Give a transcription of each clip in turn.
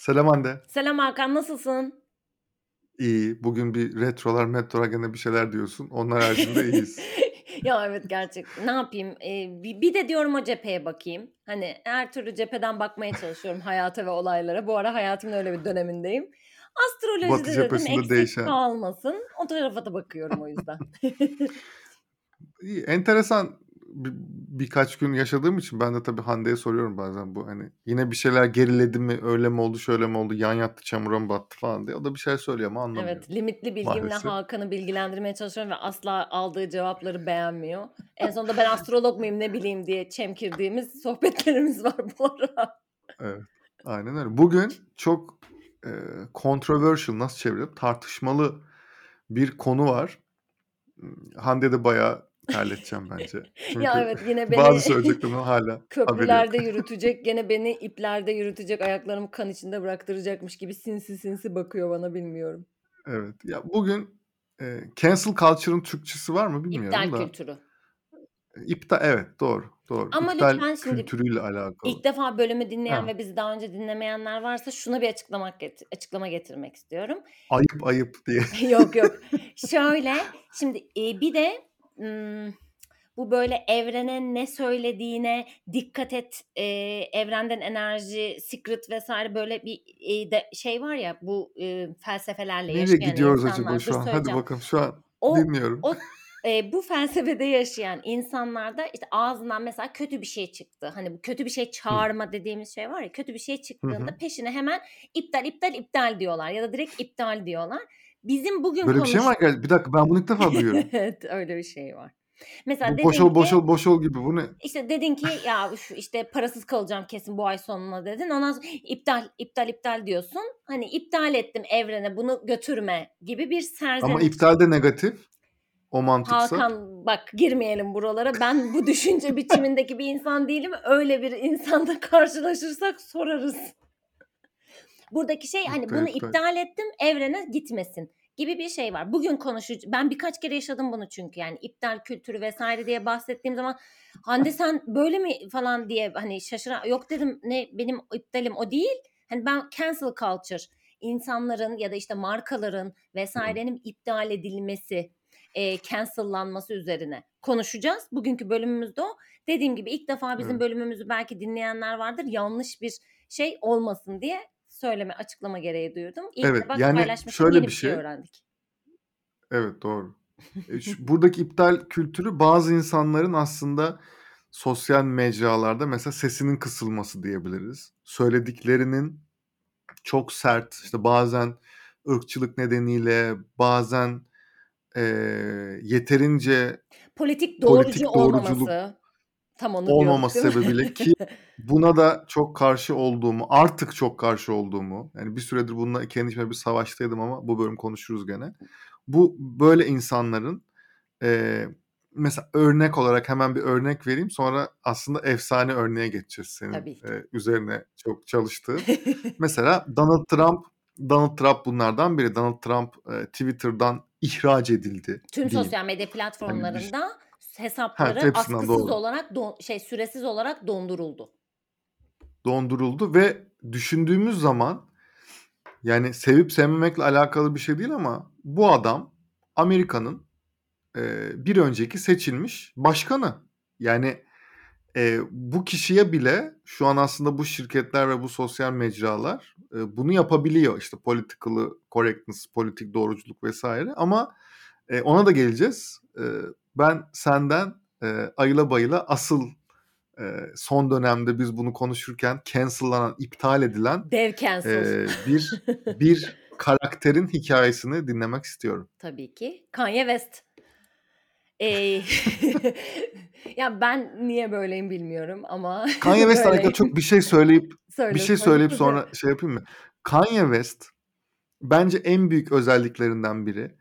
Selam Hande. Selam Hakan, nasılsın? İyi. Bugün bir retrolar metrolar gene bir şeyler diyorsun. Onlar haricinde iyiyiz. Ya evet gerçekten. Ne yapayım? Ee, bir, bir de diyorum o cepheye bakayım. Hani her türlü cepheden bakmaya çalışıyorum hayata ve olaylara. Bu ara hayatımın öyle bir dönemindeyim. Batı Astrolojide dedim cephesinde eksik değişen. kalmasın. O tarafa da bakıyorum o yüzden. İyi. Enteresan bir, birkaç gün yaşadığım için ben de tabii Hande'ye soruyorum bazen bu hani yine bir şeyler geriledi mi öyle mi oldu şöyle mi oldu yan yattı çamura mı battı falan diye. O da bir şey söylüyor ama anlamıyor Evet, limitli bilgimle maalesef. Hakan'ı bilgilendirmeye çalışıyorum ve asla aldığı cevapları beğenmiyor. En sonunda ben astrolog muyum ne bileyim diye çemkirdiğimiz sohbetlerimiz var bu ara. Evet. Aynen öyle. Bugün çok e, controversial nasıl çevirip tartışmalı bir konu var. Hande de bayağı terleteceğim bence. Ya Çünkü evet yine bazı beni söyleyeceklerimden hala haberi yok. köprülerde yürütecek, gene beni iplerde yürütecek, ayaklarımı kan içinde bıraktıracakmış gibi sinsi sinsi bakıyor bana bilmiyorum. Evet. Ya bugün e, cancel culture'ın Türkçesi var mı bilmiyorum İptal da. kültürü. İptal evet doğru doğru. Ama İptal lütfen şimdi kültürüyle alakalı. ilk defa bölümü dinleyen Ha. ve bizi daha önce dinlemeyenler varsa şuna bir açıklamak get- açıklama getirmek istiyorum. Ayıp ayıp diye. Yok yok. Şöyle şimdi e, bir de bu böyle evrene ne söylediğine dikkat et. e, evrenden enerji, secret vesaire böyle bir e, de şey var ya bu e, felsefelerle Nereye yaşayan gidiyoruz acaba insanlar. Şu an? Hadi bakalım şu an O dinliyorum. o e, bu felsefede yaşayan insanlarda işte ağzından mesela kötü bir şey çıktı. Hani bu kötü bir şey Hı. çağırma dediğimiz şey var ya kötü bir şey Hı çıktığında hı. peşine hemen iptal iptal iptal diyorlar ya da direkt iptal diyorlar. Bizim bugün Böyle bir şey konuş var? Gel- Bir dakika ben bunu ilk defa duyuyorum. Evet öyle bir şey var. Mesela Bu boşol ki boşol boşol gibi bu ne? işte dedin ki ya üf, işte parasız kalacağım kesin bu ay sonuna dedin. Ondan sonra iptal iptal iptal diyorsun. Hani iptal ettim evrene bunu götürme gibi bir Ama serzeniş. iptal de negatif. O mantıksa. Hakan bak girmeyelim buralara. Ben bu düşünce biçimindeki bir insan değilim. Öyle bir insanda karşılaşırsak sorarız. Buradaki şey hani İptal bunu iptal. iptal ettim evrene gitmesin gibi bir şey var. Bugün konuşucu ben birkaç kere yaşadım bunu çünkü yani iptal kültürü vesaire diye bahsettiğim zaman Hande sen böyle mi falan diye hani şaşıran yok dedim ne benim iptalim o değil. Hani ben cancel culture insanların ya da işte markaların vesairenin iptal edilmesi e, cancellanması üzerine konuşacağız. Bugünkü bölümümüzde o. Dediğim gibi ilk defa bizim Evet. bölümümüzü belki dinleyenler vardır. Yanlış bir şey olmasın diye söyleme, açıklama gereği duydum. Ki Evet bak yani şöyle bir şey öğrendik. Evet doğru. E, buradaki iptal kültürü bazı insanların aslında sosyal mecralarda mesela sesinin kısılması diyebiliriz. Söylediklerinin çok sert işte bazen ırkçılık nedeniyle bazen e, yeterince Politik doğrucu politik doğruculuk olmaması. Tam onu olmaması değil mi? sebebiyle ki buna da çok karşı olduğumu artık çok karşı olduğumu yani bir süredir bununla kendi içime bir savaştaydım ama bu bölüm konuşuruz gene. Bu böyle insanların e, mesela örnek olarak hemen bir örnek vereyim sonra aslında efsane örneğe geçeceğiz senin e, üzerine çok çalıştığın. Mesela Donald Trump Donald Trump bunlardan biri. Donald Trump e, Twitter'dan ihraç edildi Tüm diyeyim. sosyal medya Hani platformlarında ha, hesapları hepsinden askısız doğru. olarak don- şey süresiz olarak donduruldu. donduruldu ve düşündüğümüz zaman yani sevip sevmemekle alakalı bir şey değil ama bu adam Amerika'nın e, bir önceki seçilmiş başkanı. Yani e, bu kişiye bile şu an aslında bu şirketler ve bu sosyal mecralar e, bunu yapabiliyor. İşte political correctness, politik doğruculuk vesaire ama e, ona da geleceğiz. E, ben senden e, ayıla bayıla asıl e, son dönemde biz bunu konuşurken cancellanan, iptal edilen Dev cancel. e, bir bir karakterin hikayesini dinlemek istiyorum. Tabii ki. Kanye West. Ee, ya ben niye böyleyim bilmiyorum ama Kanye alakalı böyleyim. çok bir şey söyleyip bir Söyle şey söyle. söyleyip sonra şey yapayım mı? Kanye West bence en büyük özelliklerinden biri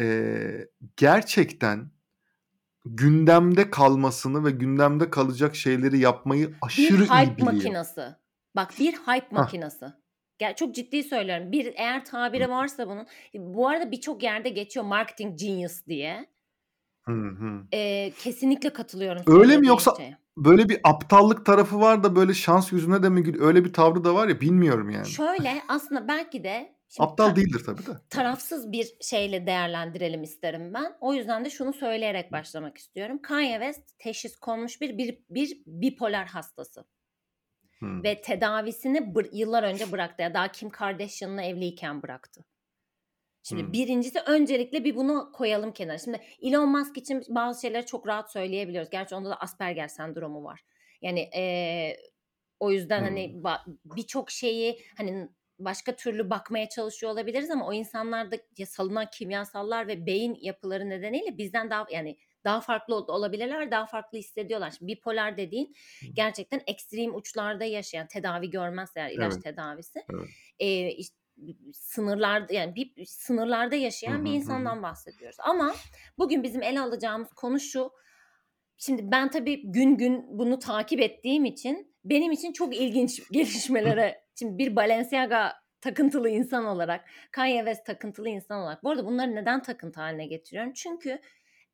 e, gerçekten gündemde kalmasını ve gündemde kalacak şeyleri yapmayı Bir aşırı iyi hype biliyor. makinası. Bak bir hype Hah. makinası. Gel çok ciddi söylüyorum. Bir eğer tabiri varsa bunun. Bu arada birçok yerde geçiyor marketing genius diye. Hı hı. Ee, kesinlikle katılıyorum Öyle mi yoksa şeye. böyle bir aptallık tarafı var da böyle şans yüzüne de mi öyle bir tavrı da var ya bilmiyorum yani. Şöyle aslında belki de şimdi Aptal ta- değildir tabii de. tarafsız bir şeyle değerlendirelim isterim ben. O yüzden de şunu söyleyerek başlamak istiyorum. Kanye West teşhis konmuş bir bir, bir bipolar hastası Hmm. ve tedavisini yıllar önce bıraktı. Ya daha Kim Kardashian'la evliyken bıraktı. Şimdi Hmm. birincisi öncelikle bir bunu koyalım kenara. Şimdi Elon Musk için bazı şeyleri çok rahat söyleyebiliyoruz. Gerçi onda da Asperger sendromu var. Yani eee, o yüzden Hmm. hani birçok şeyi hani başka türlü bakmaya çalışıyor olabiliriz ama o insanlarda salınan kimyasallar ve beyin yapıları nedeniyle bizden daha yani daha farklı ol- olabilirler, daha farklı hissediyorlar. Şimdi bipolar dediğin gerçekten ekstrem uçlarda yaşayan tedavi görmezse eğer ilaç Evet. tedavisi Evet. e, işte sınırlarda yani bir sınırlarda yaşayan Hı bir hı, hı insandan bahsediyoruz. Ama bugün bizim ele alacağımız konu şu. Şimdi ben tabii gün gün bunu takip ettiğim için benim için çok ilginç gelişmelere şimdi bir Balenciaga takıntılı insan olarak, Kanye West takıntılı insan olarak. Bu arada bunları neden takıntı haline getiriyorum? Çünkü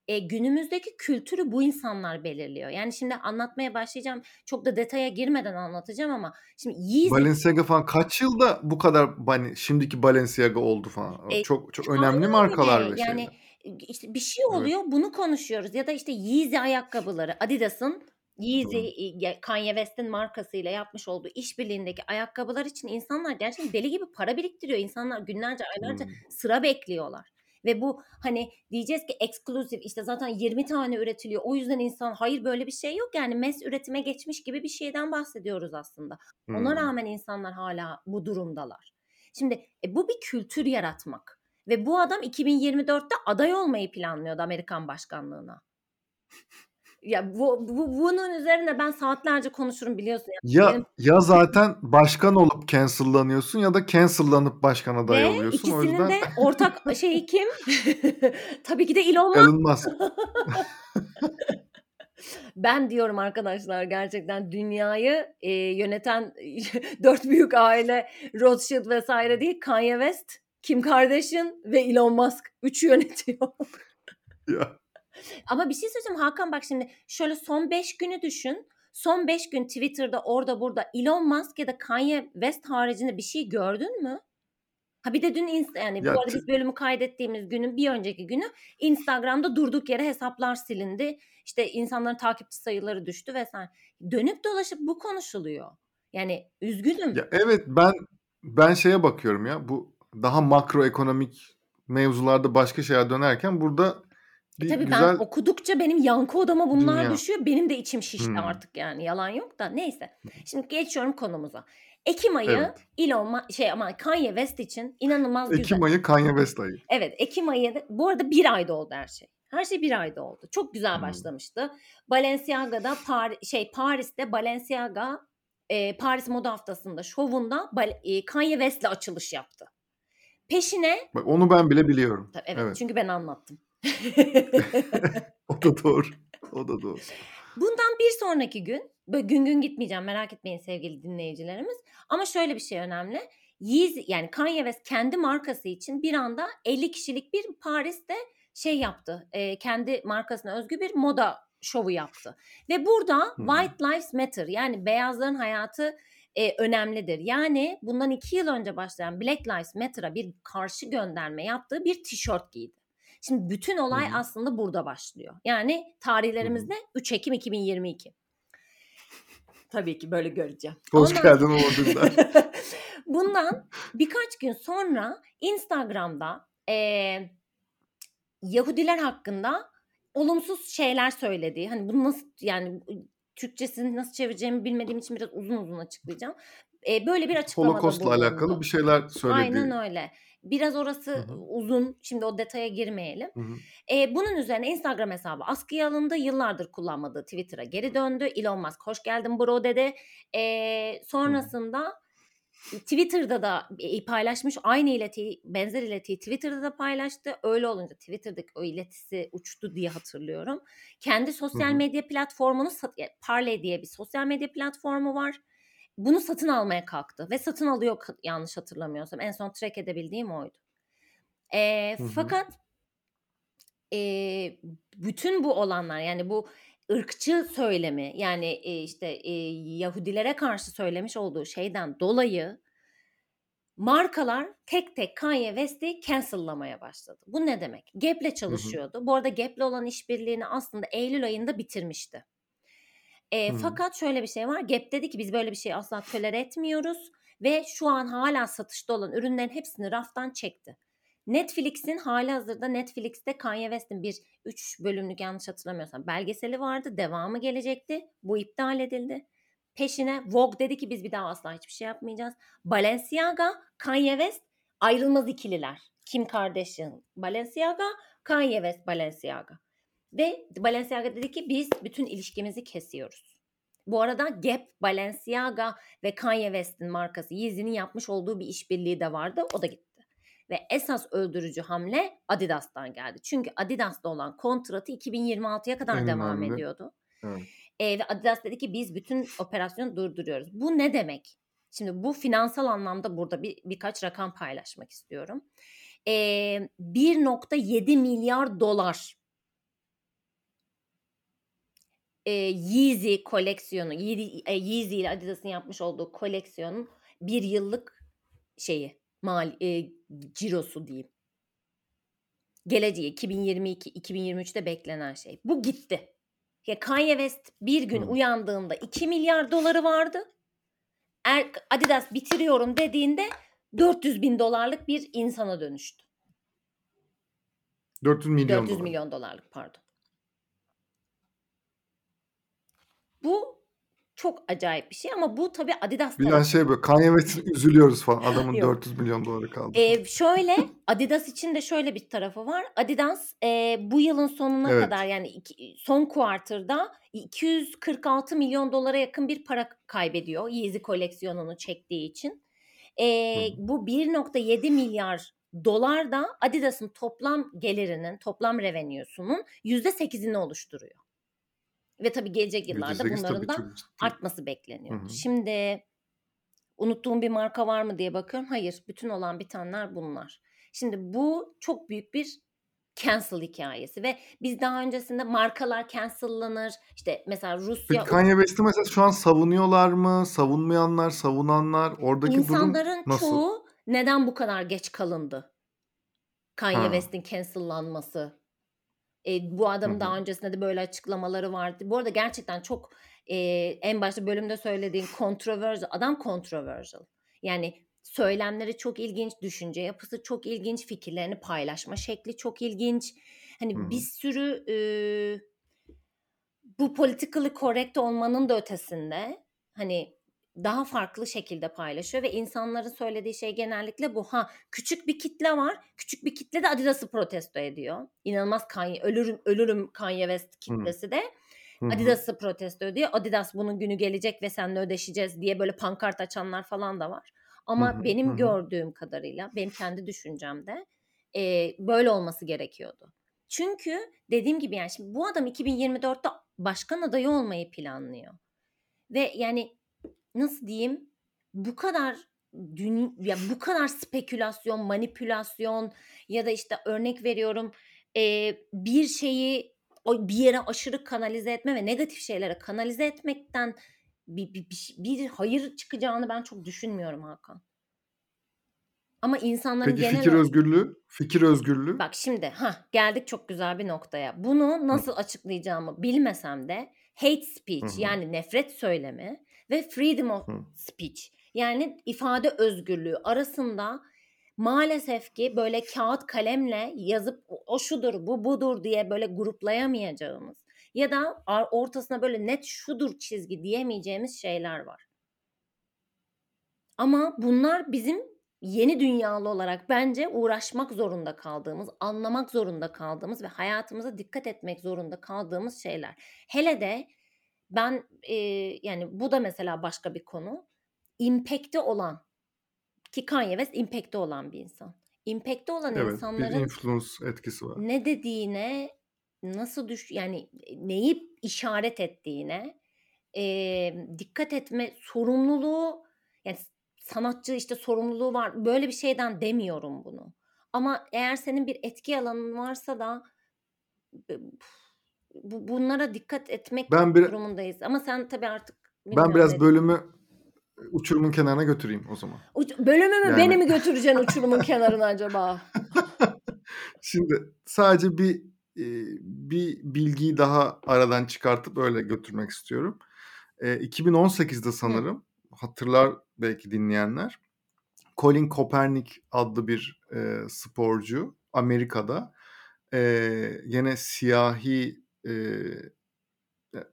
e, günümüzdeki kültürü bu insanlar belirliyor. Yani şimdi anlatmaya başlayacağım. Çok da detaya girmeden anlatacağım ama şimdi Yeezy Balenciaga falan kaç yılda bu kadar hani şimdiki Balenciaga oldu falan. E, çok çok önemli markalar ve Yani şeyler. e, işte bir şey Evet. oluyor bunu konuşuyoruz ya da işte Yeezy ayakkabıları Adidas'ın Yeezy e, Kanye West'in markasıyla yapmış olduğu işbirliğindeki ayakkabılar için insanlar gerçekten deli gibi para biriktiriyor. İnsanlar günlerce aylarca Hmm. sıra bekliyorlar. Ve bu hani diyeceğiz ki eksklusif işte zaten 20 tane üretiliyor. O yüzden insan hayır böyle bir şey yok. Yani mes üretime geçmiş gibi bir şeyden bahsediyoruz aslında. Ona Hmm. rağmen insanlar hala bu durumdalar. Şimdi e, bu bir kültür yaratmak. Ve bu adam 2024'te aday olmayı planlıyordu Amerikan başkanlığına. Ya bu, bu bunun üzerine ben saatlerce konuşurum biliyorsun. Yani Ya benim ya zaten başkan olup cancellanıyorsun ya da cancellanıp başkan adayı ve oluyorsun. O ikisinin yüzden de ortak şeyi kim? Tabii ki de Elon Musk. Elon Musk. Ben diyorum arkadaşlar gerçekten dünyayı e, yöneten dört büyük aile Rothschild vesaire değil Kanye West, Kim Kardashian ve Elon Musk. Üçü yönetiyor. ya. Ama bir şey söyleyeceğim Hakan bak şimdi şöyle son 5 günü düşün. Son 5 gün Twitter'da orada burada Elon Musk ya da Kanye West haricinde bir şey gördün mü? Ha bir de dün inst- yani Ya bu arada biz bölümü kaydettiğimiz günün bir önceki günü Instagram'da durduk yere hesaplar silindi. İşte insanların takipçi sayıları düştü vesaire. Dönüp dolaşıp bu konuşuluyor. Yani üzgünüm. ya evet ben ben şeye bakıyorum ya bu daha makroekonomik mevzularda başka şeye dönerken burada E tabii ben güzel okudukça benim yankı odama bunlar dünya. düşüyor. Benim de içim şişti Hmm. artık yani yalan yok da neyse. Şimdi geçiyorum konumuza. Ekim ayı Evet. Elon Ma- şey ama Kanye West için inanılmaz güzel. Ekim ayı Kanye West ayı. Evet Ekim ayı da- bu arada bir ayda oldu her şey. Her şey bir ayda oldu. Çok güzel Hmm. başlamıştı. Balenciaga'da Par- şey Paris'te Balenciaga e, Paris Moda Haftası'nda şovunda Bal- e, Kanye West'le açılış yaptı. Peşine Bak onu ben bile biliyorum. Ta- evet, Evet. çünkü ben anlattım. O da doğru. O da doğru. Bundan bir sonraki gün böyle gün gün gitmeyeceğim merak etmeyin sevgili dinleyicilerimiz. Ama şöyle bir şey önemli. Yeezy yani Kanye West kendi markası için bir anda 50 kişilik bir Paris'te şey yaptı. e, kendi markasına özgü bir moda şovu yaptı. Ve burada hı. White Lives Matter yani beyazların hayatı e, önemlidir. Yani bundan iki yıl önce başlayan Black Lives Matter'a bir karşı gönderme yaptığı bir tişört giydi. Şimdi bütün olay hı. aslında burada başlıyor. Yani tarihlerimizde 3 Ekim 2022. Tabii ki böyle göreceğim. Hoş Ondan geldin Uğur Bundan birkaç gün sonra Instagram'da eee, Yahudiler hakkında olumsuz şeyler söylediği, hani bunu nasıl yani Türkçesini nasıl çevireceğimi bilmediğim için biraz uzun uzun açıklayacağım. Eee, böyle bir açıklamada Holocaust'la alakalı bulundu. bir şeyler söylediği. Aynen öyle. Biraz Hı orası hı. uzun. Şimdi o detaya girmeyelim. Hı hı. Bunun üzerine Instagram hesabı askıya alındı. Yıllardır kullanmadığı Twitter'a geri döndü. Elon Musk hoş geldin bro dedi. Eee, Hı hı. sonrasında Twitter'da da e, paylaşmış aynı iletiyi benzer iletiyi Twitter'da da paylaştı. Öyle olunca Twitter'daki o iletisi uçtu diye hatırlıyorum. Kendi Hı sosyal hı. medya platformunu e, Parler diye bir sosyal medya platformu var. Bunu satın almaya kalktı ve satın alıyor yanlış hatırlamıyorsam. En son track edebildiğim oydu. E, Hı hı. fakat e, bütün bu olanlar yani bu ırkçı söylemi yani e, işte e, Yahudilere karşı söylemiş olduğu şeyden dolayı markalar tek tek Kanye West'i cancel'lamaya başladı. Bu ne demek? Gap'le çalışıyordu. Hı hı. Bu arada Gap'le olan işbirliğini aslında Eylül ayında bitirmişti. E, fakat şöyle bir şey var. Gap dedi ki biz böyle bir şey asla tolere etmiyoruz ve şu an hala satışta olan ürünlerin hepsini raftan çekti. Netflix'in hali hazırda Netflix'te Kanye West'in bir 3 bölümlük yanlış hatırlamıyorsam belgeseli vardı. Devamı gelecekti. Bu iptal edildi. Peşine Vogue dedi ki biz bir daha asla hiçbir şey yapmayacağız. Balenciaga, Kanye West ayrılmaz ikililer. Kim Kardashian, Balenciaga, Kanye West, Balenciaga. Ve Balenciaga dedi ki biz bütün ilişkimizi kesiyoruz. Bu arada Gap, Balenciaga ve Kanye West'in markası Yeezy'nin yapmış olduğu bir işbirliği de vardı. O da gitti. Ve esas öldürücü hamle Adidas'tan geldi. Çünkü Adidas'ta olan kontratı 2026'ya kadar en devam önemli. ediyordu. Evet. E, ve Adidas dedi ki biz bütün operasyonu durduruyoruz. Bu ne demek? Şimdi bu finansal anlamda burada bir birkaç rakam paylaşmak istiyorum. E, 1.7 milyar dolar e, Yeezy koleksiyonu, Yeezy, e, Yeezy ile Adidas'ın yapmış olduğu koleksiyonun bir yıllık şeyi, mal e, cirosu diyeyim. Geleceği 2022-2023'te beklenen şey. Bu gitti. Ya Kanye West bir gün hmm. uyandığında 2 milyar doları vardı. Er, Adidas bitiriyorum dediğinde 400 bin dolarlık bir insana dönüştü. 400 milyon 400 dolar. milyon dolarlık pardon. Bu çok acayip bir şey ama bu tabii Adidas Bir şey böyle Kanye West'in üzülüyoruz falan adamın 400 milyon doları kaldı. Ee, şöyle Adidas için de şöyle bir tarafı var. Adidas e, bu yılın sonuna evet. kadar yani iki, son kuartırda 246 milyon dolara yakın bir para kaybediyor Yeezy koleksiyonunu çektiği için. E, bu 1.7 milyar dolar da Adidas'ın toplam gelirinin, toplam revenue'sunun %8'ini oluşturuyor. Ve tabii gelecek yıllarda bunların da artması bekleniyor. Hı-hı. Şimdi unuttuğum bir marka var mı diye bakıyorum. Hayır, bütün olan bitenler bunlar. Şimdi bu çok büyük bir cancel hikayesi ve biz daha öncesinde markalar cancellanır. İşte mesela Rusya Peki Kanye West'i mesela şu an savunuyorlar mı? Savunmayanlar, savunanlar oradaki İnsanların durum nasıl? çoğu neden bu kadar geç kalındı? Kanye ha. West'in cancellanması e, bu adamın daha öncesinde de böyle açıklamaları vardı. Bu arada gerçekten çok e, en başta bölümde söylediğin controversial, adam controversial. Yani söylemleri çok ilginç, düşünce yapısı çok ilginç, fikirlerini paylaşma şekli çok ilginç. Hani Hı-hı. bir sürü e, bu politically correct olmanın da ötesinde hani daha farklı şekilde paylaşıyor ve insanların söylediği şey genellikle bu. Ha küçük bir kitle var. Küçük bir kitle de Adidas'ı protesto ediyor. İnanılmaz Kanye, ölürüm ölürüm Kanye West kitlesi de. Adidas'ı protesto ediyor. Adidas bunun günü gelecek ve seninle ödeşeceğiz diye böyle pankart açanlar falan da var. Ama benim gördüğüm kadarıyla, benim kendi düşüncemde e, böyle olması gerekiyordu. Çünkü dediğim gibi yani şimdi bu adam 2024'te başkan adayı olmayı planlıyor. Ve yani nasıl diyeyim bu kadar dün ya bu kadar spekülasyon, manipülasyon ya da işte örnek veriyorum e, bir şeyi bir yere aşırı kanalize etme ve negatif şeylere kanalize etmekten bir, bir, bir, bir hayır çıkacağını ben çok düşünmüyorum Hakan. Ama insanların Peki genel fikir özgürlüğü? Fikir özgürlüğü? Bak şimdi ha geldik çok güzel bir noktaya. Bunu nasıl Hı. açıklayacağımı bilmesem de hate speech Hı-hı. yani nefret söylemi ve freedom of speech yani ifade özgürlüğü arasında maalesef ki böyle kağıt kalemle yazıp o şudur bu budur diye böyle gruplayamayacağımız ya da ortasına böyle net şudur çizgi diyemeyeceğimiz şeyler var. Ama bunlar bizim yeni dünyalı olarak bence uğraşmak zorunda kaldığımız, anlamak zorunda kaldığımız ve hayatımıza dikkat etmek zorunda kaldığımız şeyler. Hele de ben e, yani bu da mesela başka bir konu. Impact'te olan ki Kanye West impact'te olan bir insan. Impact'te olan evet, insanların bir influence etkisi var. Ne dediğine, nasıl düş yani neyi işaret ettiğine e, dikkat etme sorumluluğu yani sanatçı işte sorumluluğu var. Böyle bir şeyden demiyorum bunu. Ama eğer senin bir etki alanın varsa da bu bunlara dikkat etmek Ben bir durumundayız ama sen tabii artık ben biraz ne bölümü uçurumun kenarına götüreyim o zaman. Uç bölümü mü beni Yani mi götüreceksin uçurumun kenarına acaba? Şimdi sadece bir eee, bir bilgiyi daha aradan çıkartıp öyle götürmek istiyorum. Eee, 2018'de Hı. sanırım hatırlar belki dinleyenler. Colin Kaepernick adlı bir eee, sporcu Amerika'da eee, gene siyahi eee,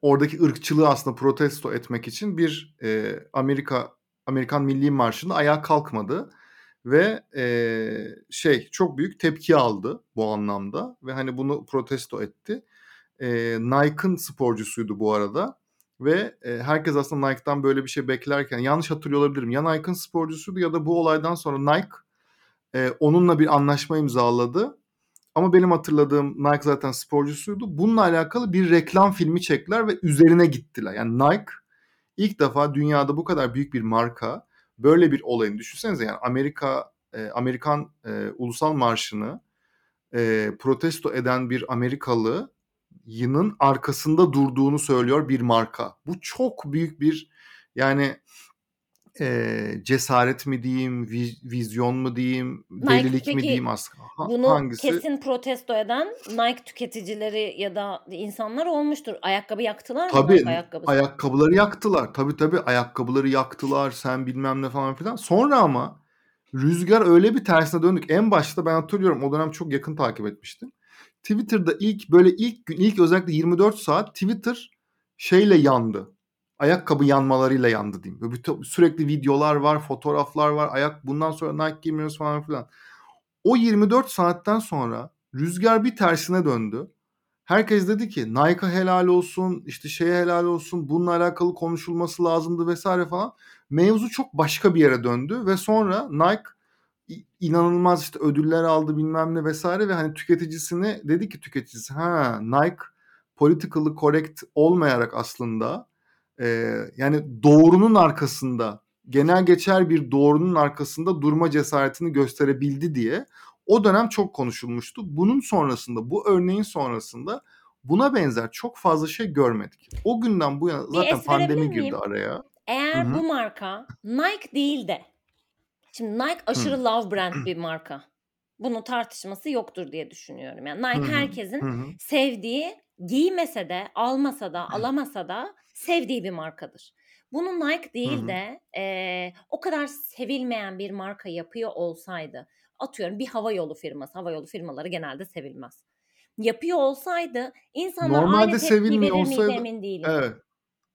oradaki ırkçılığı aslında protesto etmek için bir eee, Amerika Amerikan Milli Marşı'nda ayağa kalkmadı ve eee, şey çok büyük tepki aldı bu anlamda ve hani bunu protesto etti. Eee, Nike'ın sporcusuydu bu arada ve eee, herkes aslında Nike'dan böyle bir şey beklerken yanlış hatırlıyor olabilirim. Ya Nike'ın sporcusuydu ya da bu olaydan sonra Nike eee, onunla bir anlaşma imzaladı. Ama benim hatırladığım Nike zaten sporcusuydu. Bununla alakalı bir reklam filmi çektiler ve üzerine gittiler. Yani Nike ilk defa dünyada bu kadar büyük bir marka böyle bir olayını düşünsenize yani Amerika e, Amerikan e, ulusal marşını e, protesto eden bir Amerikalı yının arkasında durduğunu söylüyor bir marka. Bu çok büyük bir yani e, cesaret mi diyeyim, vi- vizyon mu diyeyim, Nike delilik mi peki diyeyim aslında. Ha- bunu hangisi? kesin protesto eden Nike tüketicileri ya da insanlar olmuştur. Ayakkabı yaktılar mı Nike Tabii ayakkabısı? ayakkabıları yaktılar. Tabii tabii ayakkabıları yaktılar. Sen bilmem ne falan filan. Sonra ama rüzgar öyle bir tersine döndük. En başta ben hatırlıyorum o dönem çok yakın takip etmiştim. Twitter'da ilk böyle ilk gün ilk özellikle 24 saat Twitter şeyle yandı. Ayakkabı yanmalarıyla yandı diyeyim. Böyle to- sürekli videolar var, fotoğraflar var. Ayak bundan sonra Nike giymiyoruz falan filan. O 24 saatten sonra rüzgar bir tersine döndü. Herkes dedi ki Nike'a helal olsun, işte şeye helal olsun, bununla alakalı konuşulması lazımdı vesaire falan. Mevzu çok başka bir yere döndü ve sonra Nike inanılmaz işte ödüller aldı bilmem ne vesaire ve hani tüketicisini dedi ki tüketicisi ha Nike politically correct olmayarak aslında e, yani doğrunun arkasında genel geçer bir doğrunun arkasında durma cesaretini gösterebildi diye o dönem çok konuşulmuştu. Bunun sonrasında bu örneğin sonrasında buna benzer çok fazla şey görmedik. O günden bu yana zaten pandemi girdi miyim? araya. Eğer hı. bu marka Nike değil de şimdi Nike aşırı love brand bir marka. Bunun tartışması yoktur diye düşünüyorum. Yani Nike hı. herkesin Hı hı. sevdiği, giymese de, almasa da, alamasa da sevdiği bir markadır. Bunu Nike değil de eee, o kadar sevilmeyen bir marka yapıyor olsaydı, atıyorum bir havayolu firması, havayolu firmaları genelde sevilmez. Yapıyor olsaydı insanlar aynı Normalde tepkiyi sevilmiyor verir miydi olsaydı emin değilim. evet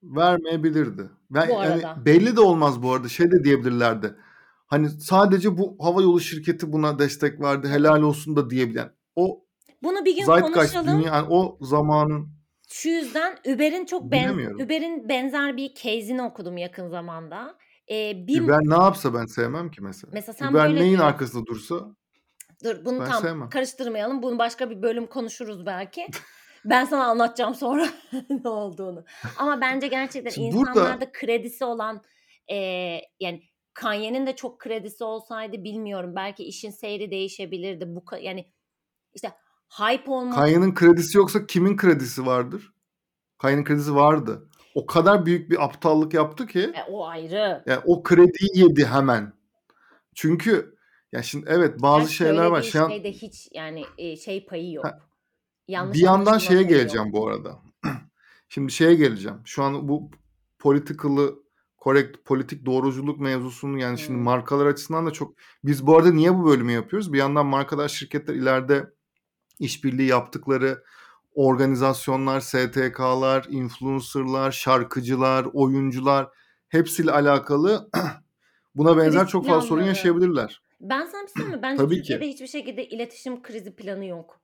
vermeyebilirdi. Ben Bu yani arada. belli de olmaz bu arada. Şey de diyebilirlerdi. Hani sadece bu havayolu şirketi buna destek verdi. Helal olsun da diyebilen. O Bunu bir gün konuşalım. dünya yani o zamanın Şu yüzden Uber'in çok ben bilemiyorum. Uber'in benzer bir case'ini okudum yakın zamanda. Eee, bir Uber ne yapsa ben sevmem ki mesela. mesela sen Uber böyle neyin diyor. arkasında dursa Dur bunu ben tam sevmem. karıştırmayalım. Bunu başka bir bölüm konuşuruz belki. Ben sana anlatacağım sonra ne olduğunu. Ama bence gerçekten Şimdi burada insanlarda kredisi olan eee, yani Kanye'nin de çok kredisi olsaydı bilmiyorum. Belki işin seyri değişebilirdi. Bu yani işte hype olmak Kanye'nin kredisi yoksa kimin kredisi vardır? Kanye'nin kredisi vardı. O kadar büyük bir aptallık yaptı ki e, o ayrı. yani o krediyi yedi hemen. Çünkü ya şimdi evet bazı şeyler var. an şeyde hiç yani e, şey payı yok. ha, Yanlış bir yandan şeye payı yok. geleceğim bu arada. Şimdi şeye geleceğim. Şu an bu politically correct politik doğruculuk mevzusunu yani şimdi Hmm. markalar açısından da çok biz bu arada niye bu bölümü yapıyoruz? Bir yandan markalar şirketler ileride işbirliği yaptıkları organizasyonlar, STK'lar, influencerlar, şarkıcılar, oyuncular hepsiyle alakalı buna benzer çok fazla sorun yaşayabilirler. Ben sana bir şey mi? Bence Tabii Türkiye'de ki. hiçbir şekilde iletişim krizi planı yok.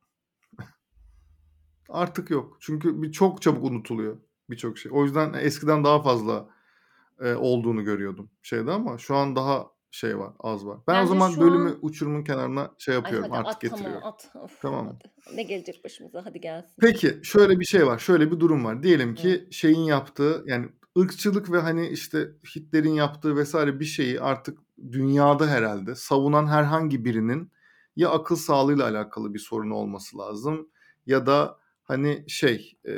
Artık yok. Çünkü bir çok çabuk unutuluyor birçok şey. O yüzden eskiden daha fazla e, olduğunu görüyordum şeyde ama şu an daha şey var, az var. Ben o Bence zaman bölümü an uçurumun kenarına şey ay yapıyorum, hadi artık at tamam getiriyorum. at. Of, Tamam mı? hadi. Ne gelecek başımıza hadi gelsin. Peki şöyle bir şey var, şöyle bir durum var. Diyelim ki şeyin yaptığı yani ırkçılık ve hani işte Hitler'in yaptığı vesaire bir şeyi artık dünyada herhalde savunan herhangi birinin ya akıl sağlığıyla alakalı bir sorunu olması lazım ya da hani şey e,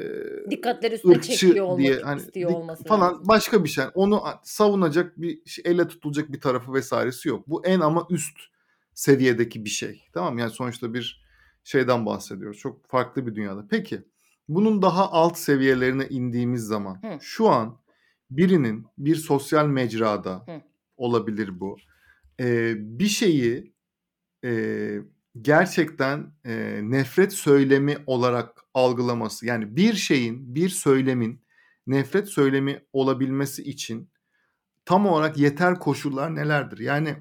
Dikkatleri üstüne ırkçı çekiyor olmak diye hani istiyor olması falan lazım. başka bir şey. Onu savunacak bir elle tutulacak bir tarafı vesairesi yok. Bu en ama üst seviyedeki bir şey. Tamam yani sonuçta bir şeyden bahsediyoruz. Çok farklı bir dünyada. Peki bunun daha alt seviyelerine indiğimiz zaman Hı. şu an birinin bir sosyal mecrada Hı. olabilir bu. e, bir şeyi e, gerçekten e, nefret söylemi olarak algılaması yani bir şeyin bir söylemin nefret söylemi olabilmesi için tam olarak yeter koşullar nelerdir? Yani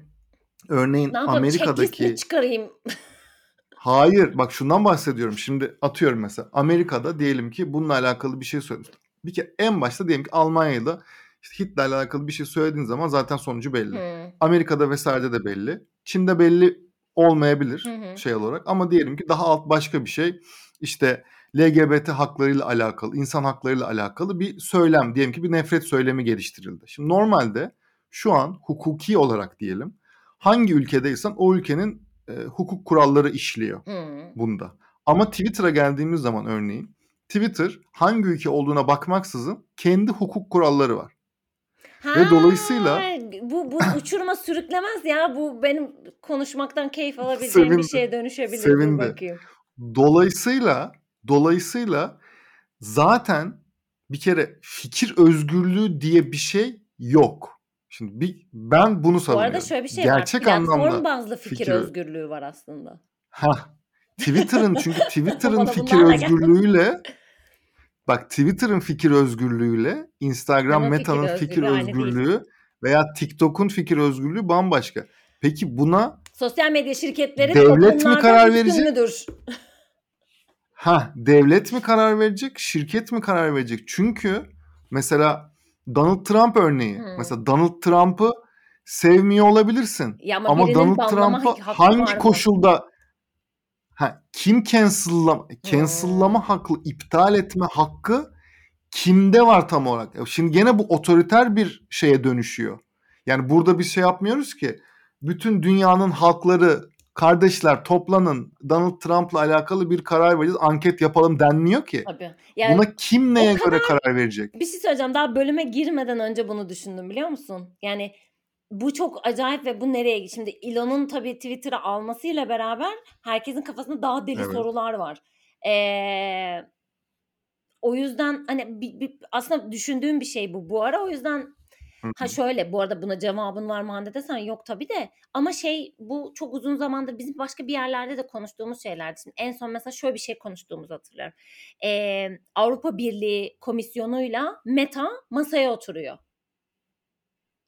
örneğin Ne mi Amerika'daki çıkarayım? hayır bak şundan bahsediyorum. Şimdi atıyorum mesela Amerika'da diyelim ki bununla alakalı bir şey söylemiş. Bir kere en başta diyelim ki Almanya'da işte Hitler'le alakalı bir şey söylediğin zaman zaten sonucu belli. Hı. Amerika'da vesairede de belli. Çin'de belli olmayabilir Hı hı. şey olarak ama diyelim ki daha alt başka bir şey işte LGBT haklarıyla alakalı, insan haklarıyla alakalı bir söylem diyelim ki bir nefret söylemi geliştirildi. Şimdi normalde şu an hukuki olarak diyelim hangi ülkedeysen o ülkenin e, hukuk kuralları işliyor Hı. bunda. Ama Twitter'a geldiğimiz zaman örneğin Twitter hangi ülke olduğuna bakmaksızın kendi hukuk kuralları var. Ve dolayısıyla- Ha, bu bu uçuruma sürüklemez ya. Bu benim konuşmaktan keyif alabileceğim bir Sevindi, şeye dönüşebilir. Sevindi. bakayım. Dolayısıyla dolayısıyla zaten bir kere fikir özgürlüğü diye bir şey yok. Şimdi bir, ben bunu Bu savunuyorum. arada şöyle bir şey Gerçek var. Platform anlamda bazlı fikir, fikir- özgürlüğü var aslında. ha Twitter'ın çünkü Twitter'ın fikir özgürlüğüyle bak Twitter'ın fikir özgürlüğüyle Instagram fikir Meta'nın fikir özgürlüğü değil. özgürlüğü veya TikTok'un fikir özgürlüğü bambaşka. Peki buna Sosyal medya şirketleri Devlet mi karar verecek? üstünlüdür. Ha, devlet mi karar verecek, şirket mi karar verecek? Çünkü mesela Donald Trump örneği. Hmm. Mesela Donald Trump'ı sevmiyor olabilirsin. Ya ama, Ama Donald Trump'ı hangi mı? koşulda ha, kim cancel'lama, cancel'lama hakkı, iptal etme hakkı kimde var tam olarak? Ya Şimdi gene bu otoriter bir şeye dönüşüyor. Yani burada bir şey yapmıyoruz ki. Bütün dünyanın halkları kardeşler toplanın Donald Trump'la alakalı bir karar vereceğiz anket yapalım denmiyor ki. Tabii. Yani Buna kim neye o göre karar verecek? bir şey söyleyeceğim. Daha bölüme girmeden önce bunu düşündüm biliyor musun? Yani bu çok acayip ve bu nereye şimdi Elon'un tabii Twitter'ı almasıyla beraber herkesin kafasında daha deli Evet. sorular var. Ee, o yüzden hani bir, bir- aslında düşündüğüm bir şey bu bu ara o yüzden ha şöyle bu arada buna cevabın var mı Hande desen yok tabii de ama şey bu çok uzun zamandır bizim başka bir yerlerde de konuştuğumuz şeylerdi. Şimdi en son mesela şöyle bir şey konuştuğumuzu hatırlıyorum. Ee, Avrupa Birliği komisyonuyla Meta masaya oturuyor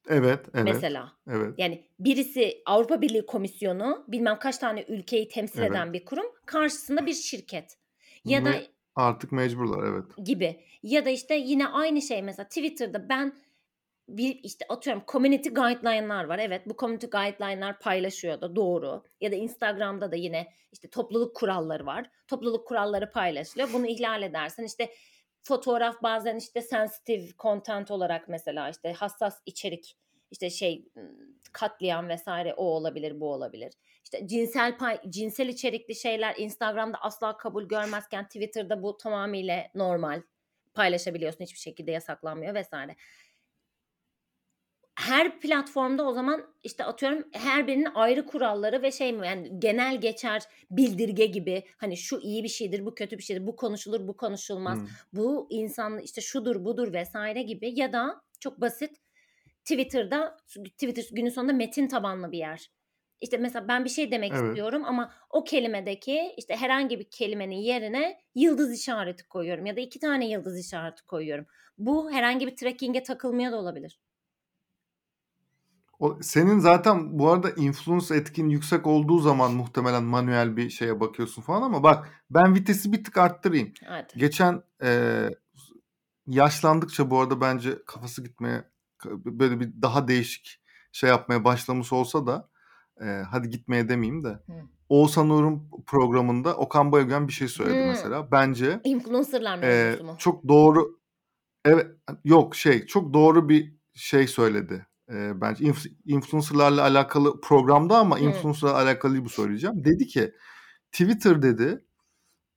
Evet, evet, mesela. evet. Yani birisi Avrupa Birliği Komisyonu bilmem kaç tane ülkeyi temsil Evet. eden bir kurum karşısında bir şirket ya da Ve artık mecburlar evet. gibi ya da işte yine aynı şey mesela Twitter'da ben bir işte atıyorum community guideline'lar var. Evet bu community guideline'lar paylaşıyor da doğru. Ya da Instagram'da da yine işte topluluk kuralları var. Topluluk kuralları paylaşılıyor. Bunu ihlal edersen işte fotoğraf bazen işte sensitive content olarak mesela işte hassas içerik işte şey katliam vesaire o olabilir bu olabilir. İşte cinsel pay, cinsel içerikli şeyler Instagram'da asla kabul görmezken Twitter'da bu tamamıyla normal paylaşabiliyorsun hiçbir şekilde yasaklanmıyor vesaire. Her platformda o zaman işte atıyorum her birinin ayrı kuralları ve şey mi yani genel geçer bildirge gibi hani şu iyi bir şeydir bu kötü bir şeydir bu konuşulur bu konuşulmaz Hı. bu insan işte şudur budur vesaire gibi ya da çok basit Twitter'da Twitter günün sonunda metin tabanlı bir yer. İşte mesela ben bir şey demek Evet. istiyorum ama o kelimedeki işte herhangi bir kelimenin yerine yıldız işareti koyuyorum ya da iki tane yıldız işareti koyuyorum. Bu herhangi bir tracking'e takılmaya da olabilir. O, senin zaten bu arada influence etkin yüksek olduğu zaman muhtemelen manuel bir şeye bakıyorsun falan ama bak ben vitesi bir tık arttırayım. Hadi. Geçen e, yaşlandıkça bu arada bence kafası gitmeye böyle bir daha değişik şey yapmaya başlamış olsa da e, hadi gitmeye demeyeyim de Oğuzhan Uğur'un programında Okan Bayülgen bir şey söyledi Hmm. mesela. Bence Influencerlar e, mu? çok doğru evet yok şey çok doğru bir şey söyledi. E, bence inf- influencerlarla alakalı programda ama influencerlarla alakalı bu söyleyeceğim. Dedi ki Twitter dedi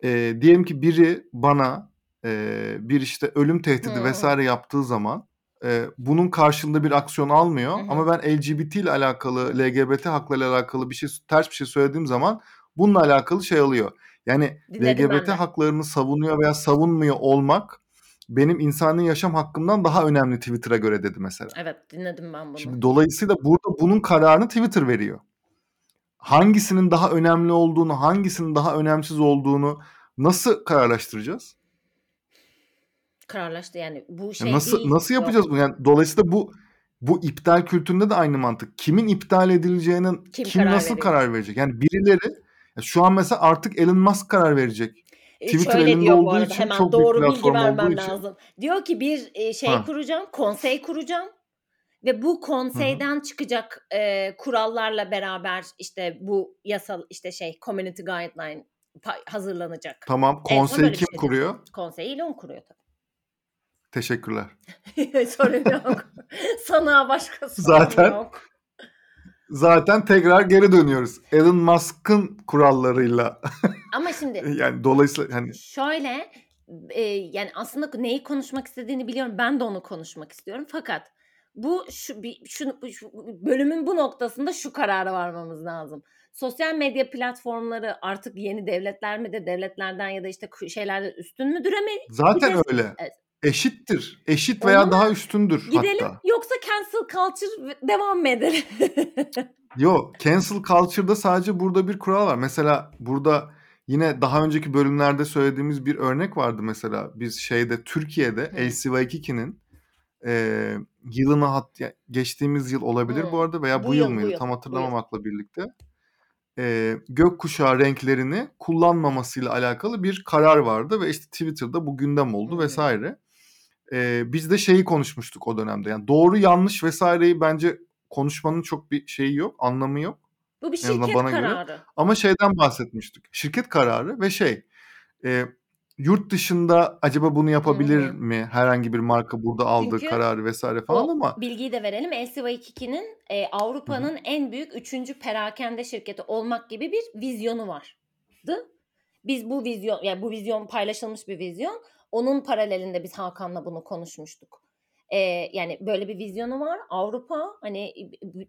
Eee, diyelim ki biri bana, eee, bir, işte, ölüm tehdidi Hıı. vs. yaptığı zaman, eee, bunun karşılığında bir aksiyon almıyor Hı hı. ama ben LGBT ile alakalı, LGBT haklarıyla alakalı bir şey ters bir şey söylediğim zaman bununla alakalı şey alıyor. Yani Dinledim LGBT haklarını savunuyor veya savunmuyor olmak benim insani yaşam hakkımdan daha önemli Twitter'a göre dedi mesela. Evet, dinledim ben bunu. Şimdi dolayısıyla burada bunun kararını Twitter veriyor. Hangisinin daha önemli olduğunu, hangisinin daha önemsiz olduğunu nasıl kararlaştıracağız? Kararlaştı yani bu şey Ya nasıl değil. nasıl yapacağız bunu? Yani dolayısıyla bu bu iptal kültüründe de aynı mantık. Kimin iptal edileceğinin Kim kim karar nasıl veriyor? karar verecek? Yani birileri şu an mesela artık Elon Musk karar verecek. Eee, Twitter şöyle elinde diyor bu olduğu arada için hemen çok doğru bilgi vermem için lazım. Diyor ki bir, eee, şey Ha. kuracağım, konsey kuracağım ve bu konseyden çıkacak, eee, kurallarla beraber, işte, bu yasal, işte, şey community guideline hazırlanacak. Tamam, konseyi kim şey kuruyor? Konseyi Elon kuruyor tabii. Teşekkürler. Sorun yok. Sana başka sorun Zaten yok. zaten tekrar geri dönüyoruz. Elon Musk'ın kurallarıyla. Ama şimdi yani dolayısıyla hani şöyle, eee, yani aslında neyi konuşmak istediğini biliyorum. Ben de onu konuşmak istiyorum. Fakat bu şu bir şunu şu bölümün bu noktasında şu karara varmamız lazım. Sosyal medya platformları artık yeni devletler midir? Devletlerden ya da işte kı şeylerden üstün müdür eme zaten öyle. Evet. Eşittir. Eşit veya mı daha üstündür gidelim hatta. yoksa cancel culture devam mı edelim? Yo, cancel culture'da sadece burada bir kural var. Mesela burada yine daha önceki bölümlerde söylediğimiz bir örnek vardı mesela. Biz şeyde Türkiye'de Hı. LCY2'nin eee, yılını hat geçtiğimiz yıl olabilir bu Hıı. arada veya Bu bu yıl yıl, bu mıydı yıl, tam bu yıl. hatırlamamakla birlikte eee, gökkuşağı renklerini kullanmamasıyla alakalı bir karar vardı ve işte Twitter'da bu gündem oldu Hı vs. Eee, biz de şeyi konuşmuştuk o dönemde. Yani doğru yanlış vs.'yi bence konuşmanın çok bir şeyi yok, anlamı yok. Bu bir şirket bana göre. kararı. Ama şeyden bahsetmiştik. Şirket kararı ve şey, eee, yurt dışında acaba bunu yapabilir hı. mi? Herhangi bir marka burada aldığı Çünkü kararı vs. falan ama bilgiyi de verelim. LCY2'nin, eee, Hı hı. Avrupa'nın en büyük 3. perakende şirketi olmak gibi bir vizyonu vardı. Biz bu vizyon yani bu vizyon paylaşılmış bir vizyon. Onun paralelinde biz Hakan'la bunu konuşmuştuk. Eee, yani böyle bir vizyonu var. Avrupa hani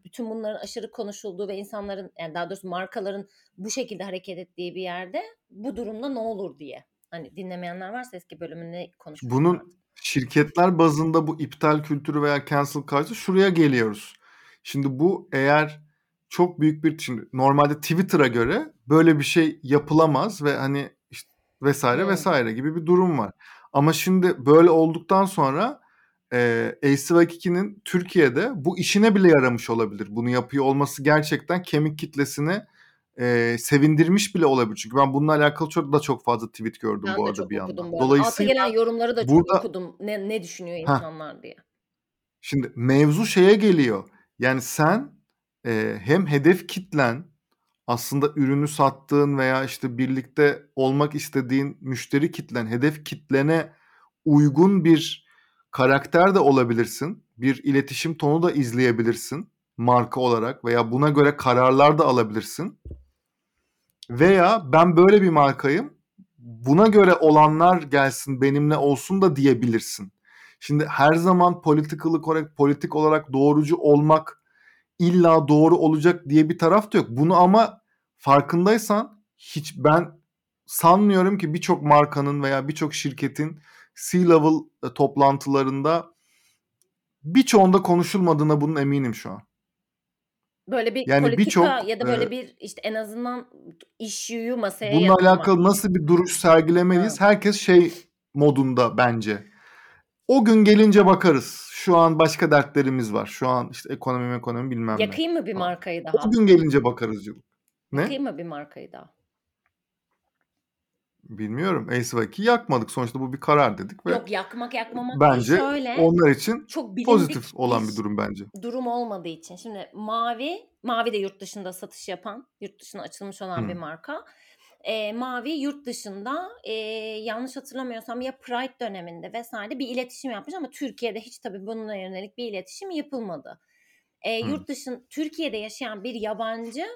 bütün bunların aşırı konuşulduğu ve insanların yani daha doğrusu markaların bu şekilde hareket ettiği bir yerde bu durumda ne olur diye. Hani dinlemeyenler varsa eski bölümü ne konuşmuştuk Bunun artık. şirketler bazında bu iptal kültürü veya cancel culture şuraya geliyoruz. Şimdi bu eğer çok büyük bir şimdi normalde Twitter'a göre böyle bir şey yapılamaz ve hani işte vs. Hıı. vs. gibi bir durum var. Ama şimdi böyle olduktan sonra eee, LCY2'nin Türkiye'de bu işine bile yaramış olabilir. Bunu yapıyor olması gerçekten kemik kitlesini, eee, sevindirmiş bile olabilir. Çünkü ben bununla alakalı çok da çok fazla tweet gördüm Ben bu arada çok bir yandan. bu arada. Alta Dolayısıyla gelen yorumları da çok burada okudum. Ne ne düşünüyor insanlar diye. Şimdi mevzu şeye geliyor. Yani sen, eee, hem hedef kitlen aslında ürünü sattığın veya işte birlikte olmak istediğin müşteri kitlen, hedef kitlene uygun bir karakter de olabilirsin. Bir iletişim tonu da izleyebilirsin marka olarak veya buna göre kararlar da alabilirsin. Veya ben böyle bir markayım. Buna göre olanlar gelsin benimle olsun da diyebilirsin. Şimdi her zaman politically correct, politik olarak doğrucu olmak illa doğru olacak diye bir taraf da yok. Bunu ama farkındaysan hiç ben sanmıyorum ki birçok markanın veya birçok şirketin C-level e, toplantılarında birçoğunda konuşulmadığına bunun eminim şu an. Böyle bir Yani politika ya da böyle eee bir işte en azından issue'yu masaya bununla yatırmak. alakalı nasıl bir duruş sergilemeliyiz? Herkes şey modunda bence. O gün gelince bakarız. Şu an başka dertlerimiz var. Şu an işte ekonomi ekonomi bilmem ne Yakayım mı bir markayı O daha? gün gelince bakarız yıl. Ne? Yakayım mı bir markayı daha? Bilmiyorum. LCY2'yi yakmadık. Sonuçta bu bir karar dedik ve Yok yakmak yakmamak bence Şöyle onlar için çok pozitif olan bir bir durum bence. durum olmadığı için. Şimdi Mavi, Mavi de yurt dışında satış yapan, yurt dışına açılmış olan bir Hımm. marka. Eee, Mavi yurt dışında, eee, yanlış hatırlamıyorsam ya Pride döneminde vs. bir iletişim yapmış ama Türkiye'de hiç tabii bununla yönelik bir iletişim yapılmadı. Hımm. yurt dışın Türkiye'de yaşayan bir yabancı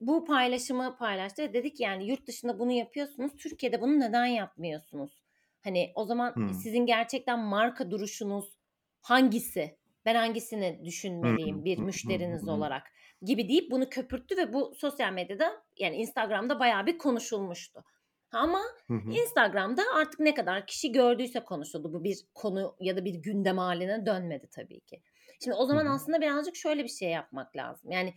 bu paylaşımı paylaştı ve dedi ki yani yurt dışında bunu yapıyorsunuz. Türkiye'de bunu neden yapmıyorsunuz? Hani o zaman Hımm. sizin gerçekten marka duruşunuz hangisi? Ben hangisini düşünmeliyim bir müşteriniz olarak gibi deyip bunu köpürttü ve bu sosyal medyada yani Instagram'da bayağı bir konuşulmuştu. Ama. Instagram'da artık ne kadar kişi gördüyse konuşuldu. Bu bir konu ya da bir gündem haline dönmedi tabii ki. Şimdi o zaman aslında birazcık şöyle bir şey yapmak lazım. Yani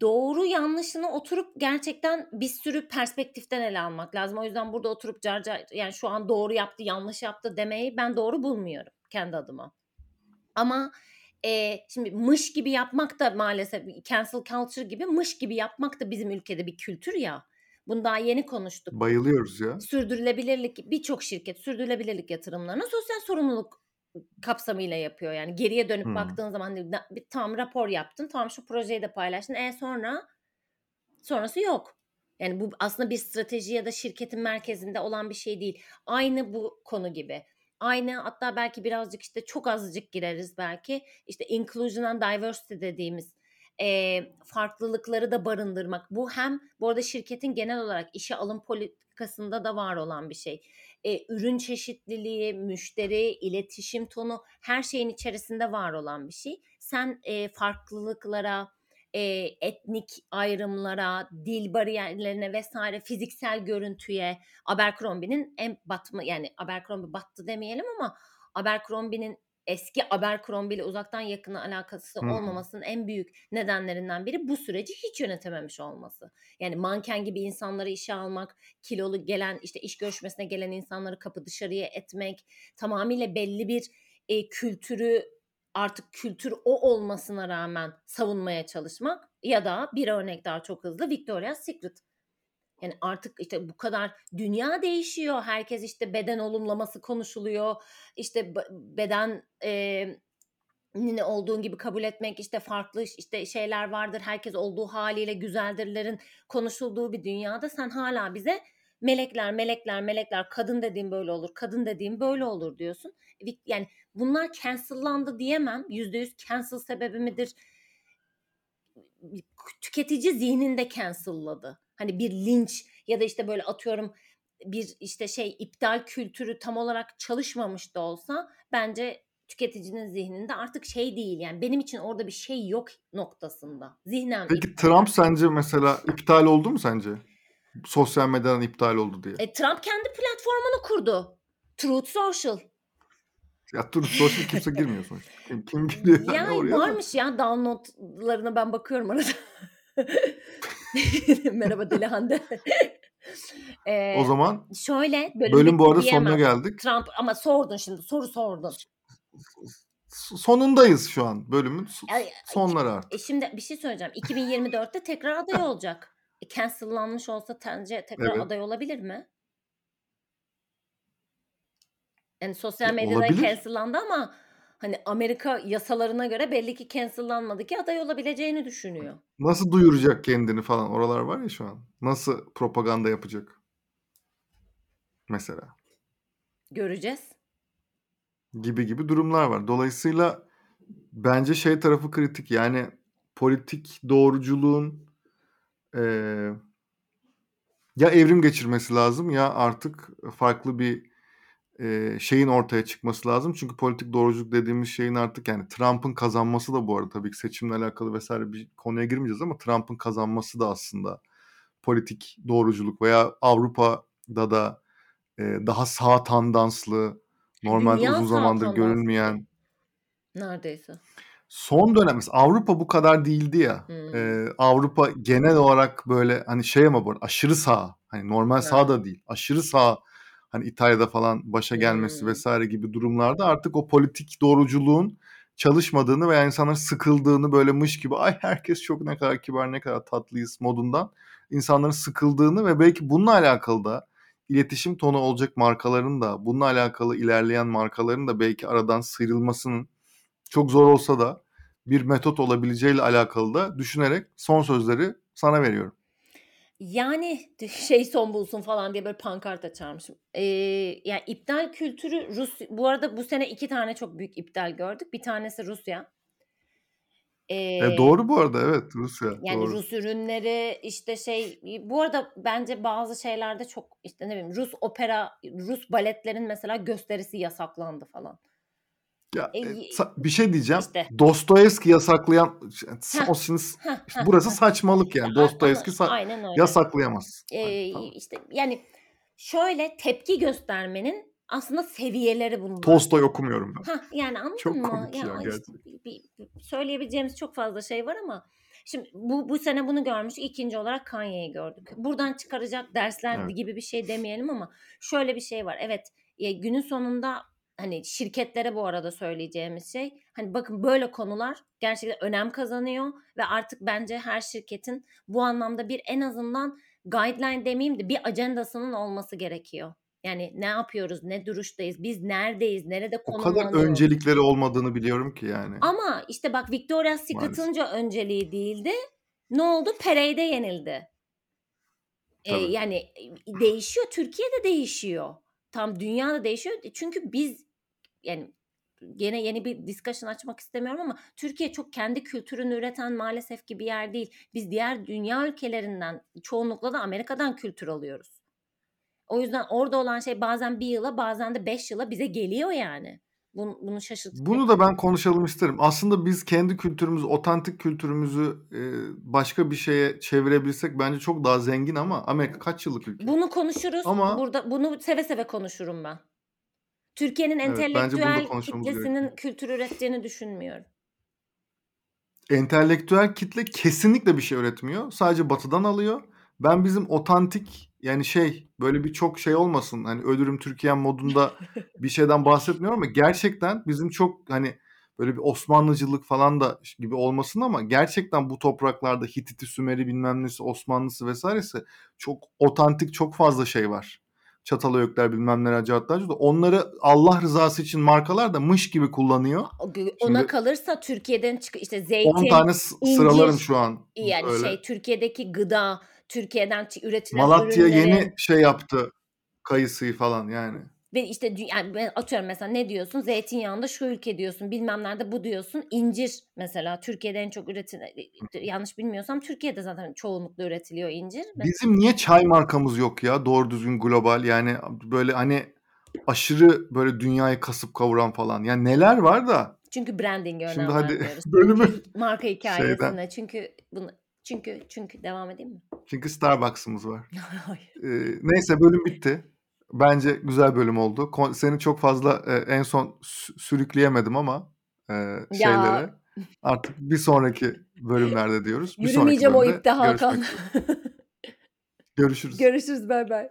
doğru yanlışını oturup gerçekten bir sürü perspektiften ele almak lazım. O yüzden burada oturup car car yani şu an doğru yaptı, yanlış yaptı demeyi ben doğru bulmuyorum kendi adıma. Ama e, şimdi mış gibi yapmak da maalesef cancel culture gibi mış gibi yapmak da bizim ülkede bir kültür ya. Bunu daha yeni konuştuk. Bayılıyoruz ya. Sürdürülebilirlik birçok şirket sürdürülebilirlik yatırımlarını sosyal sorumluluk kapsamıyla yapıyor. Yani geriye dönüp Hımm. baktığın zaman bir tam rapor yaptın. Tamam şu projeyi de paylaştın. E sonra sonrası yok. Yani bu aslında bir strateji ya da şirketin merkezinde olan bir şey değil. Aynı bu konu gibi. Aynı hatta belki birazcık işte çok azıcık gireriz belki. İşte inclusion and diversity dediğimiz e, farklılıkları da barındırmak. Bu hem bu arada şirketin genel olarak işe alım politikasında da var olan bir şey. E, ürün çeşitliliği, müşteri, iletişim tonu her şeyin içerisinde var olan bir şey. Sen e, farklılıklara, e, etnik ayrımlara, dil bariyerlerine vesaire fiziksel görüntüye Abercrombie'nin en batma yani Abercrombie battı demeyelim ama Abercrombie'nin eski Abercrombie ile uzaktan yakına alakası hı. olmamasının en büyük nedenlerinden biri bu süreci hiç yönetememiş olması. Yani manken gibi insanları işe almak, kilolu gelen işte iş görüşmesine gelen insanları kapı dışarıya etmek, tamamıyla belli bir e, kültürü artık kültür o olmasına rağmen savunmaya çalışmak ya da bir örnek daha çok hızlı Victoria's Secret. Yani artık işte bu kadar dünya değişiyor. Herkes işte beden olumlaması konuşuluyor. İşte beden e, ne olduğun gibi kabul etmek işte farklı işte şeyler vardır. Herkes olduğu haliyle güzeldirlerin konuşulduğu bir dünyada sen hala bize melekler melekler melekler kadın dediğim böyle olur kadın dediğim böyle olur diyorsun. Yani bunlar cancellandı diyemem. Yüzde yüz cancel sebebi midir? Tüketici zihninde cancelladı. Hani bir linç ya da işte böyle atıyorum bir işte şey iptal kültürü tam olarak çalışmamış da olsa bence tüketicinin zihninde artık şey değil yani benim için orada bir şey yok noktasında. Zihnen Peki iptal. Trump sence mesela iptal oldu mu sence? Sosyal medyadan iptal oldu diye. E, Trump kendi platformunu kurdu. Truth Social. Ya Truth Social kimse girmiyor sonuçta. Kim, kim giriyor yani, Yani oraya da? varmış ya downloadlarına ben bakıyorum arada. Merhaba Deli Hande. O Ee, zaman şöyle bölüm, bölüm bu arada sonuna diyemem. geldik. Trump ama sordun şimdi soru sordun. Sonundayız şu an. Bölümün sonları E artık. şimdi bir şey söyleyeceğim. 2024'te tekrar aday olacak. E, cancellanmış olsa sence tekrar Evet. aday olabilir mi? Yani sosyal Ya, medyada olabilir. cancellandı ama hani Amerika yasalarına göre belli ki cancellanmadı ki aday olabileceğini düşünüyor. Nasıl duyuracak kendini falan oralar var ya şu an. Nasıl propaganda yapacak? Mesela. Göreceğiz. Gibi gibi durumlar var. Dolayısıyla bence şey tarafı kritik. Yani politik doğruculuğun eee, ya evrim geçirmesi lazım ya artık farklı bir eee, şeyin ortaya çıkması lazım. Çünkü politik doğruculuk dediğimiz şeyin artık yani Trump'ın kazanması da bu arada tabii ki seçimle alakalı vesaire bir konuya girmeyeceğiz ama Trump'ın kazanması da aslında politik doğruculuk veya Avrupa'da da eee, daha sağ tandanslı normalde Dünya uzun zamandır tandanslı. görülmeyen Neredeyse. Son dönem Avrupa bu kadar değildi ya. Hmm. Ee, Avrupa genel olarak böyle hani şey ama bu arada aşırı sağ. Hani normal sağ da değil. Aşırı sağ hani İtalya'da falan başa gelmesi Hmm. vesaire gibi durumlarda artık o politik doğruculuğun çalışmadığını veya insanların sıkıldığını böyle mış gibi ay herkes çok ne kadar kibar ne kadar tatlıyız modundan insanların sıkıldığını ve belki bununla alakalı da iletişim tonu olacak markaların da bununla alakalı ilerleyen markaların da belki aradan sıyrılmasının çok zor olsa da bir metot olabileceğiyle alakalı da düşünerek son sözleri sana veriyorum. Yani şey son bulsun falan diye böyle pankart açarmışım. Ee, yani iptal kültürü Rus bu arada bu sene iki tane çok büyük iptal gördük. Bir tanesi Rusya. Eee E, doğru bu arada evet Rusya Yani doğru. Rus ürünleri işte şey bu arada bence bazı şeylerde çok işte ne bileyim Rus opera, Rus baletlerin mesela gösterisi yasaklandı falan. Ya E, e, bir şey diyeceğim. işte. Dostoyevski yasaklayan o şimdi işte burası saçmalık yani. Dostoyevski sa- yasaklayamaz. Ee, Hani, tamam. işte yani şöyle tepki göstermenin aslında seviyeleri bunlar. Tolstoy okumuyorum ben. Hah, yani anladın Çok mı? komik ya işte gerçekten. bir- bir- söyleyebileceğimiz çok fazla şey var ama şimdi bu bu sene bunu görmüştük. İkinci olarak Kanye'yi gördük. Buradan çıkaracak dersler Evet. gibi bir şey demeyelim ama şöyle bir şey var. Evet, e, günün sonunda hani şirketlere bu arada söyleyeceğimiz şey hani bakın böyle konular gerçekten önem kazanıyor ve artık bence her şirketin bu anlamda bir en azından guideline demeyeyim de bir ajandasının olması gerekiyor. Yani ne yapıyoruz, ne duruştayız, biz neredeyiz, nerede O kadar konumlanıyoruz. öncelikleri olmadığını biliyorum ki yani. Ama işte bak Victoria's Secret'ın önceliği değildi. Ne oldu? Parade'e yenildi. Ee, yani e, değişiyor. Türkiye'de değişiyor. Tam dünyada değişiyor. Çünkü biz yani gene yeni bir discussion açmak istemiyorum ama Türkiye çok kendi kültürünü üreten maalesef ki bir yer değil. Biz diğer dünya ülkelerinden çoğunlukla da Amerika'dan kültür alıyoruz. O yüzden orada olan şey bazen bir yıla bazen de beş yıla bize geliyor yani. Bunu, bunu şaşırtıcı. Bunu da ben konuşalım isterim. Aslında biz kendi kültürümüzü, otantik kültürümüzü e, başka bir şeye çevirebilsek bence çok daha zengin ama Amerika kaç yıllık ülke? Bunu konuşuruz. Ama- Burada bunu seve seve konuşurum ben. Türkiye'nin Evet, entelektüel kitlesinin gerekiyor. kültür ürettiğini düşünmüyorum. Entelektüel kitle kesinlikle bir şey üretmiyor. Sadece batıdan alıyor. Ben bizim otantik yani şey böyle bir çok şey olmasın hani ölürüm Türkiye modunda bir şeyden bahsetmiyorum ama gerçekten bizim çok hani böyle bir Osmanlıcılık falan da gibi olmasın ama gerçekten bu topraklarda Hititi, Sümeri bilmem nesi, Osmanlısı vesairesi çok otantik çok fazla şey var. Çatalhöyükler bilmem neler Cahatlar onları Allah rızası için markalar da mış gibi kullanıyor. Ona Şimdi- kalırsa Türkiye'den çık işte 10 zeytin tane s- incir, sıralarım şu an. yani öyle. şey Türkiye'deki gıda, Türkiye'den üretilen Malatya ürünlerin yeni şey yaptı kayısıyı falan yani. ve işte yani ben atıyorum mesela ne diyorsun? Zeytinyağında şu ülke diyorsun, bilmem nerede bu diyorsun. İncir mesela Türkiye'de en çok üretilen yanlış bilmiyorsam Türkiye'de zaten çoğunlukla üretiliyor incir. Bizim niye çay markamız yok ya doğru düzgün global yani böyle hani aşırı böyle dünyayı kasıp kavuran falan. Yani neler var da Çünkü branding'e önem Şimdi hadi bölümü marka hikayesine. şeyden- Çünkü bunu çünkü çünkü devam edeyim mi? çünkü Starbucks'ımız var. Ee, neyse bölüm bitti. Bence güzel bölüm oldu. Kon- Seni çok fazla e, en son sü- sürükleyemedim ama e, şeylere. Artık bir sonraki bölümlerde diyoruz. Bir Yürümeyeceğim o ipte Hakan. Görüşürüz. Görüşürüz bay bay.